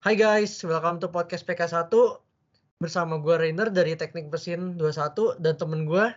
Hai guys, welcome to podcast PK1 bersama gue Rainer dari Teknik Mesin 21 dan temen gue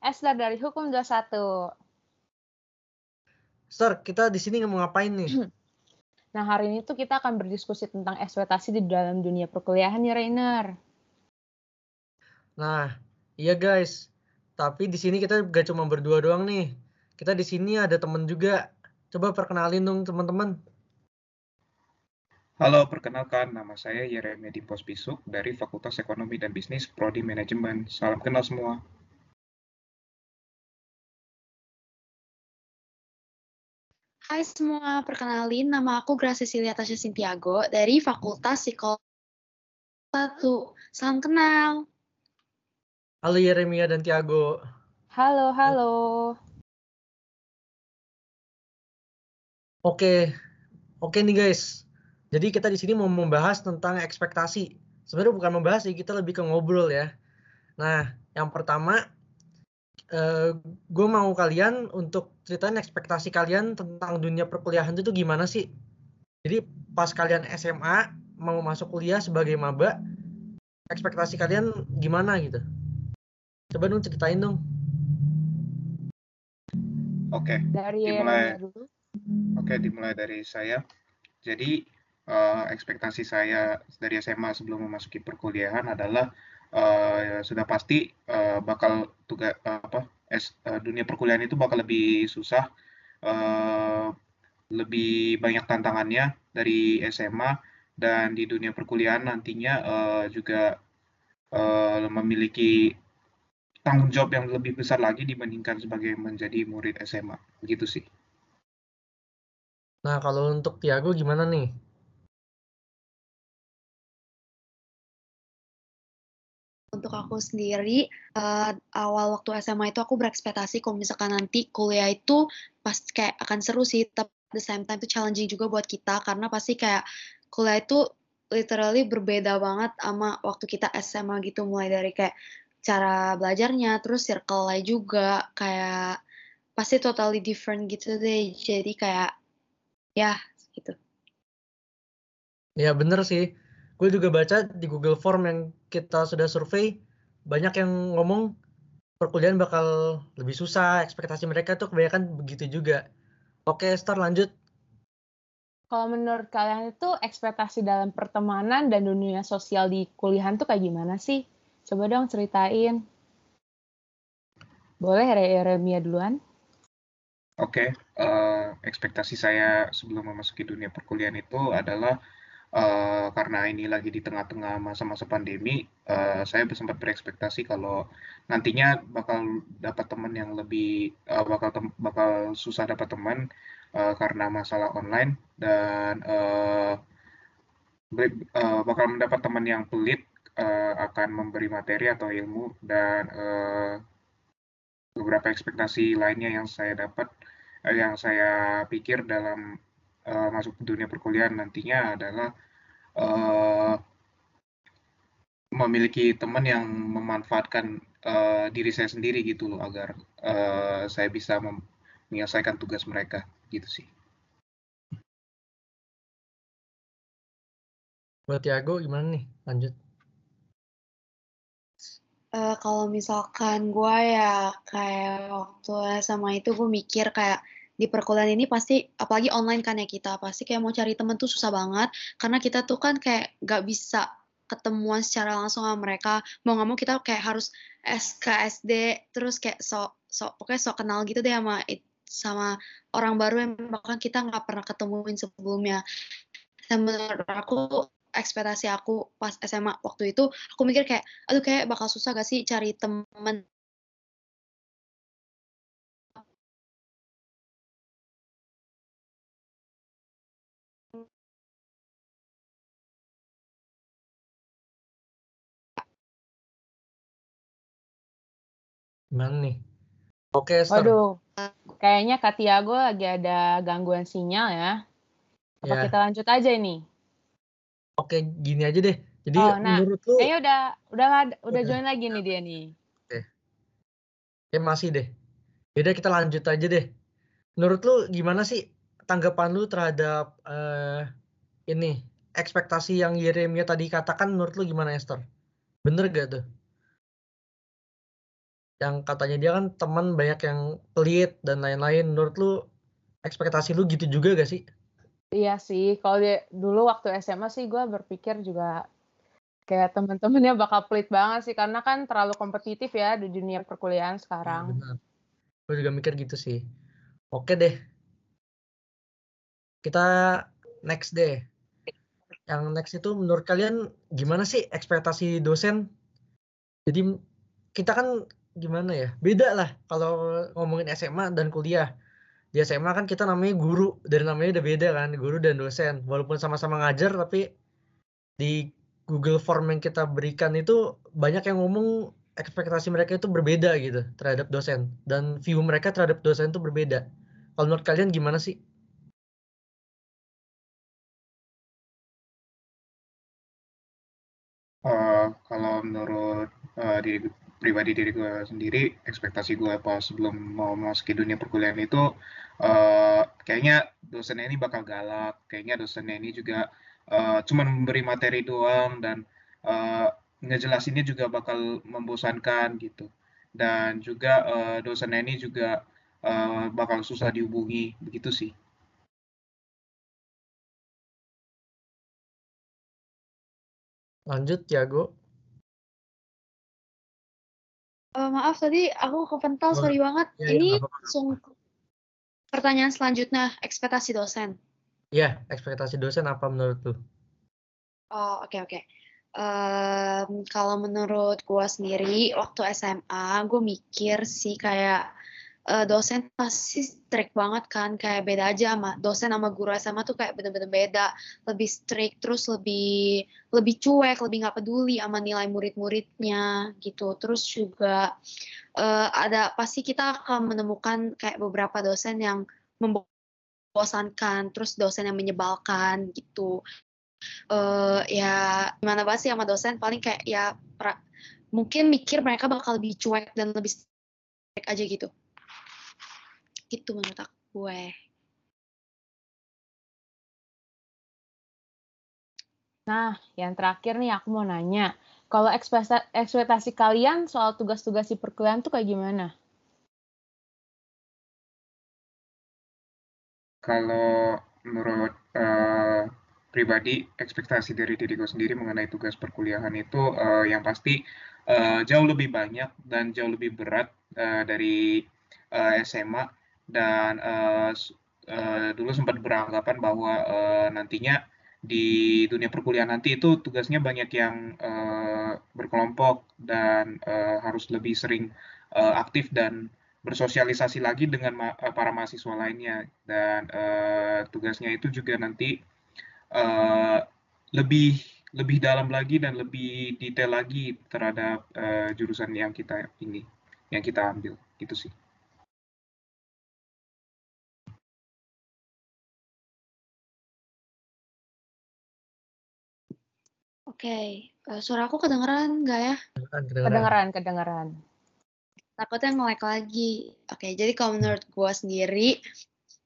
Esther dari Hukum 21. Sir, kita di sini mau ngapain nih? Nah, hari ini tuh kita akan berdiskusi tentang ekspektasi di dalam dunia perkuliahan nih, Rainer. Nah, iya guys. Tapi di sini kita gak cuma berdua doang nih. Kita di sini ada temen juga. Coba perkenalin dong teman-teman. Halo, perkenalkan nama saya Yeremia Dimpos Bisuk dari Fakultas Ekonomi dan Bisnis Prodi Manajemen. Salam kenal semua. Hai semua, perkenalin nama aku Gracia Cecilia Tasya Sintiago dari Fakultas Psikologi 1. Salam kenal. Halo Yeremia dan Tiago. Halo, halo. Oke, oke nih guys. Jadi kita di sini mau membahas tentang ekspektasi. Sebenarnya bukan membahas sih, kita lebih ke ngobrol ya. Nah, yang pertama, eh, gue mau kalian untuk ceritain ekspektasi kalian tentang dunia perkuliahan itu gimana sih? Jadi pas kalian SMA mau masuk kuliah sebagai maba, ekspektasi kalian gimana gitu? Coba dong ceritain dong. Oke, Dari Dimulai. Oke dimulai dari saya. Jadi eh, ekspektasi saya dari SMA sebelum memasuki perkuliahan adalah eh, sudah pasti eh, bakal tugas apa es- eh, dunia perkuliahan itu bakal lebih susah, eh, lebih banyak tantangannya dari SMA dan di dunia perkuliahan nantinya eh, juga eh, memiliki tanggung jawab yang lebih besar lagi dibandingkan sebagai menjadi murid SMA. Begitu sih. Nah, kalau untuk Tiago gimana nih? Untuk aku sendiri, eh, awal waktu SMA itu aku berekspektasi kalau misalkan nanti kuliah itu pasti kayak akan seru sih, tapi the same time itu challenging juga buat kita karena pasti kayak kuliah itu literally berbeda banget sama waktu kita SMA gitu, mulai dari kayak cara belajarnya, terus circle-nya juga kayak pasti totally different gitu deh. Jadi kayak ya gitu. Ya bener sih. Gue juga baca di Google Form yang kita sudah survei, banyak yang ngomong perkuliahan bakal lebih susah, ekspektasi mereka tuh kebanyakan begitu juga. Oke, Star lanjut. Kalau menurut kalian itu ekspektasi dalam pertemanan dan dunia sosial di kuliahan tuh kayak gimana sih? Coba dong ceritain. Boleh Yeremia duluan? Oke, eh, ekspektasi saya sebelum memasuki dunia perkuliahan itu adalah eh, karena ini lagi di tengah-tengah masa-masa pandemi, eh, saya sempat berekspektasi kalau nantinya bakal dapat teman yang lebih eh, bakal bakal susah dapat teman eh, karena masalah online dan ber- eh, bakal mendapat teman yang pelit eh, akan memberi materi atau ilmu dan eh, beberapa ekspektasi lainnya yang saya dapat eh, yang saya pikir dalam eh, masuk ke dunia perkuliahan nantinya adalah eh, memiliki teman yang memanfaatkan eh, diri saya sendiri gitu loh agar eh, saya bisa mem- menyelesaikan tugas mereka gitu sih. Buat Tiago gimana nih? Lanjut. Eh, kalau misalkan gue ya kayak waktu SMA itu gue mikir kayak di perkuliahan ini pasti apalagi online kan ya kita pasti kayak mau cari temen tuh susah banget. Karena kita tuh kan kayak gak bisa ketemuan secara langsung sama mereka. Mau nggak mau kita kayak harus SKSD terus kayak sok sok pokoknya sok kenal gitu deh sama sama orang baru yang bahkan kita nggak pernah ketemuin sebelumnya. Dan menurut aku ekspektasi aku pas SMA waktu itu aku mikir kayak aduh kayak bakal susah gak sih cari temen Gimana nih? Oke, Star. Waduh, kayaknya Kak Tiago lagi ada gangguan sinyal ya. Apa Ya, kita lanjut aja ini? oke gini aja deh. Jadi Oh, nah, menurut lu, Kayaknya udah udah udah Udah. join lagi nih dia nih. ya masih deh. Beda kita lanjut aja deh. Menurut lu gimana sih tanggapan lu terhadap eh, ini ekspektasi yang Yeremia tadi katakan menurut lu gimana Esther? Bener gak tuh? Yang katanya dia kan teman banyak yang pelit dan lain-lain. Menurut lu ekspektasi lu gitu juga gak sih? Iya sih, kalau dia dulu waktu SMA sih gue berpikir juga kayak temen-temennya bakal pelit banget sih karena kan terlalu kompetitif ya di dunia perkuliahan sekarang. benar. Gue juga mikir gitu sih. Oke deh. Kita next deh. Yang next itu menurut kalian gimana sih ekspektasi dosen? Jadi kita kan gimana ya? Beda lah kalau ngomongin SMA dan kuliah. Di SMA kan kita namanya guru, dari namanya udah beda kan, guru dan dosen. Walaupun sama-sama ngajar tapi di Google Form yang kita berikan itu banyak yang ngomong ekspektasi mereka itu berbeda gitu terhadap dosen dan view mereka terhadap dosen itu berbeda. Kalau menurut kalian gimana sih? Eh, kalau menurut eh, diri pribadi diri gue sendiri, ekspektasi gue pas sebelum mau masuk ke dunia perkuliahan itu, eh, kayaknya dosennya ini bakal galak, kayaknya dosennya ini juga eh, cuman memberi materi doang dan eh, ngejelasinnya juga bakal membosankan gitu. Dan juga eh, dosennya ini juga eh, bakal susah dihubungi, begitu sih. Lanjut Tiago. Eh, maaf tadi aku kepental, Oh, sorry banget. iya, Ini apa-apa. langsung pertanyaan selanjutnya, ekspektasi dosen. Iya, ekspektasi dosen apa menurut lu? Oh, oke oke. Em, kalau menurut gue sendiri, waktu SMA, gue mikir sih kayak eh, dosen pasti strict banget kan, kayak beda aja sama dosen sama guru SMA tuh kayak bener-bener beda, lebih strict, terus lebih lebih cuek, lebih nggak peduli sama nilai murid-muridnya gitu. Terus juga eh, ada pasti kita akan menemukan kayak beberapa dosen yang membosankan, terus dosen yang menyebalkan gitu. Eh ya gimana banget sih sama dosen? Paling kayak ya pra- mungkin mikir mereka bakal lebih cuek dan lebih strict aja gitu gitu menurut aku gue Nah, yang terakhir nih aku mau nanya, kalau ekspektasi, kalian soal tugas-tugas di perkuliahan tuh kayak gimana? Kalau menurut eh, pribadi, ekspektasi dari diri gue sendiri mengenai tugas perkuliahan itu eh, yang pasti eh, jauh lebih banyak dan jauh lebih berat eh, dari eh, SMA dan s- eh, dulu sempat beranggapan bahwa eh, nantinya di dunia perkuliahan nanti itu tugasnya banyak yang eh, berkelompok dan eh, harus lebih sering eh, aktif dan bersosialisasi lagi dengan ma- para mahasiswa lainnya dan eh, tugasnya itu juga nanti eh, lebih lebih dalam lagi dan lebih detail lagi terhadap eh, jurusan yang kita ini yang kita ambil gitu sih. Oke Eh, suara aku kedengeran nggak ya? Kedengeran, kedengeran. Kedengeran, takutnya nge-lag lagi. Oke jadi kalau menurut gue sendiri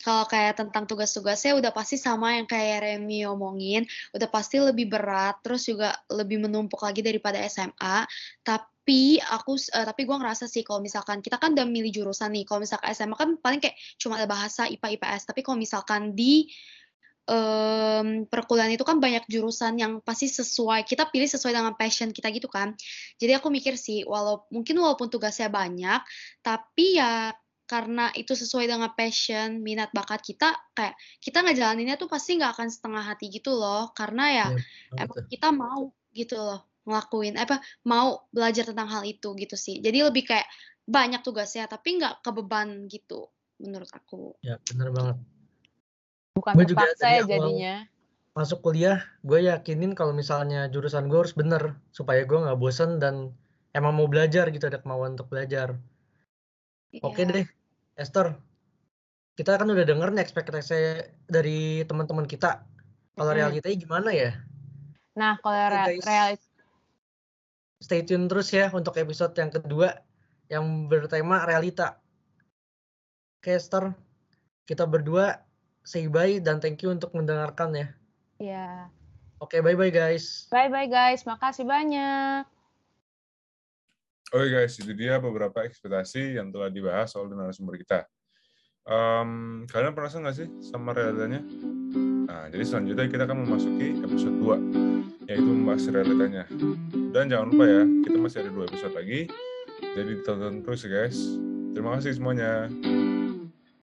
kalau kayak tentang tugas-tugasnya udah pasti sama yang kayak Remy omongin, udah pasti lebih berat, terus juga lebih menumpuk lagi daripada SMA. Tapi aku, eh, tapi gue ngerasa sih kalau misalkan kita kan udah milih jurusan nih, kalau misalkan SMA kan paling kayak cuma ada bahasa IPA IPS, tapi kalau misalkan di em, perkuliahan itu kan banyak jurusan yang pasti sesuai, kita pilih sesuai dengan passion kita gitu kan. Jadi aku mikir sih, walau mungkin walaupun tugasnya banyak, tapi ya karena itu sesuai dengan passion, minat bakat kita, kayak kita ngejalaninnya tuh pasti nggak akan setengah hati gitu loh, karena ya banget emang kita mau gitu loh ngelakuin apa mau belajar tentang hal itu gitu sih. Jadi lebih kayak banyak tugasnya tapi nggak kebeban gitu menurut aku. Ya, bener banget. Bukan Gue juga ya jadinya. masuk kuliah, gue yakinin kalau misalnya jurusan gue harus bener supaya gue nggak bosen dan emang mau belajar gitu, ada kemauan untuk belajar. Oke Iya. deh, Esther. Kita kan udah denger nih ekspektasi dari teman-teman kita. Kalau Mm-mm. realitanya gimana ya? Nah, kalau Oke re- realit stay tune terus ya untuk episode yang kedua yang bertema realita. Oke Esther, kita berdua say bye dan thank you untuk mendengarkan ya. ya Oke, bye-bye guys. Bye-bye guys, makasih banyak. Oke guys, itu dia beberapa ekspektasi yang telah dibahas oleh narasumber kita. Um, kalian penasaran nggak sih sama realitanya? Nah, jadi selanjutnya kita akan memasuki episode 2, yaitu membahas realitanya. Dan jangan lupa ya, kita masih ada dua episode lagi, jadi ditonton terus ya guys. Terima kasih semuanya.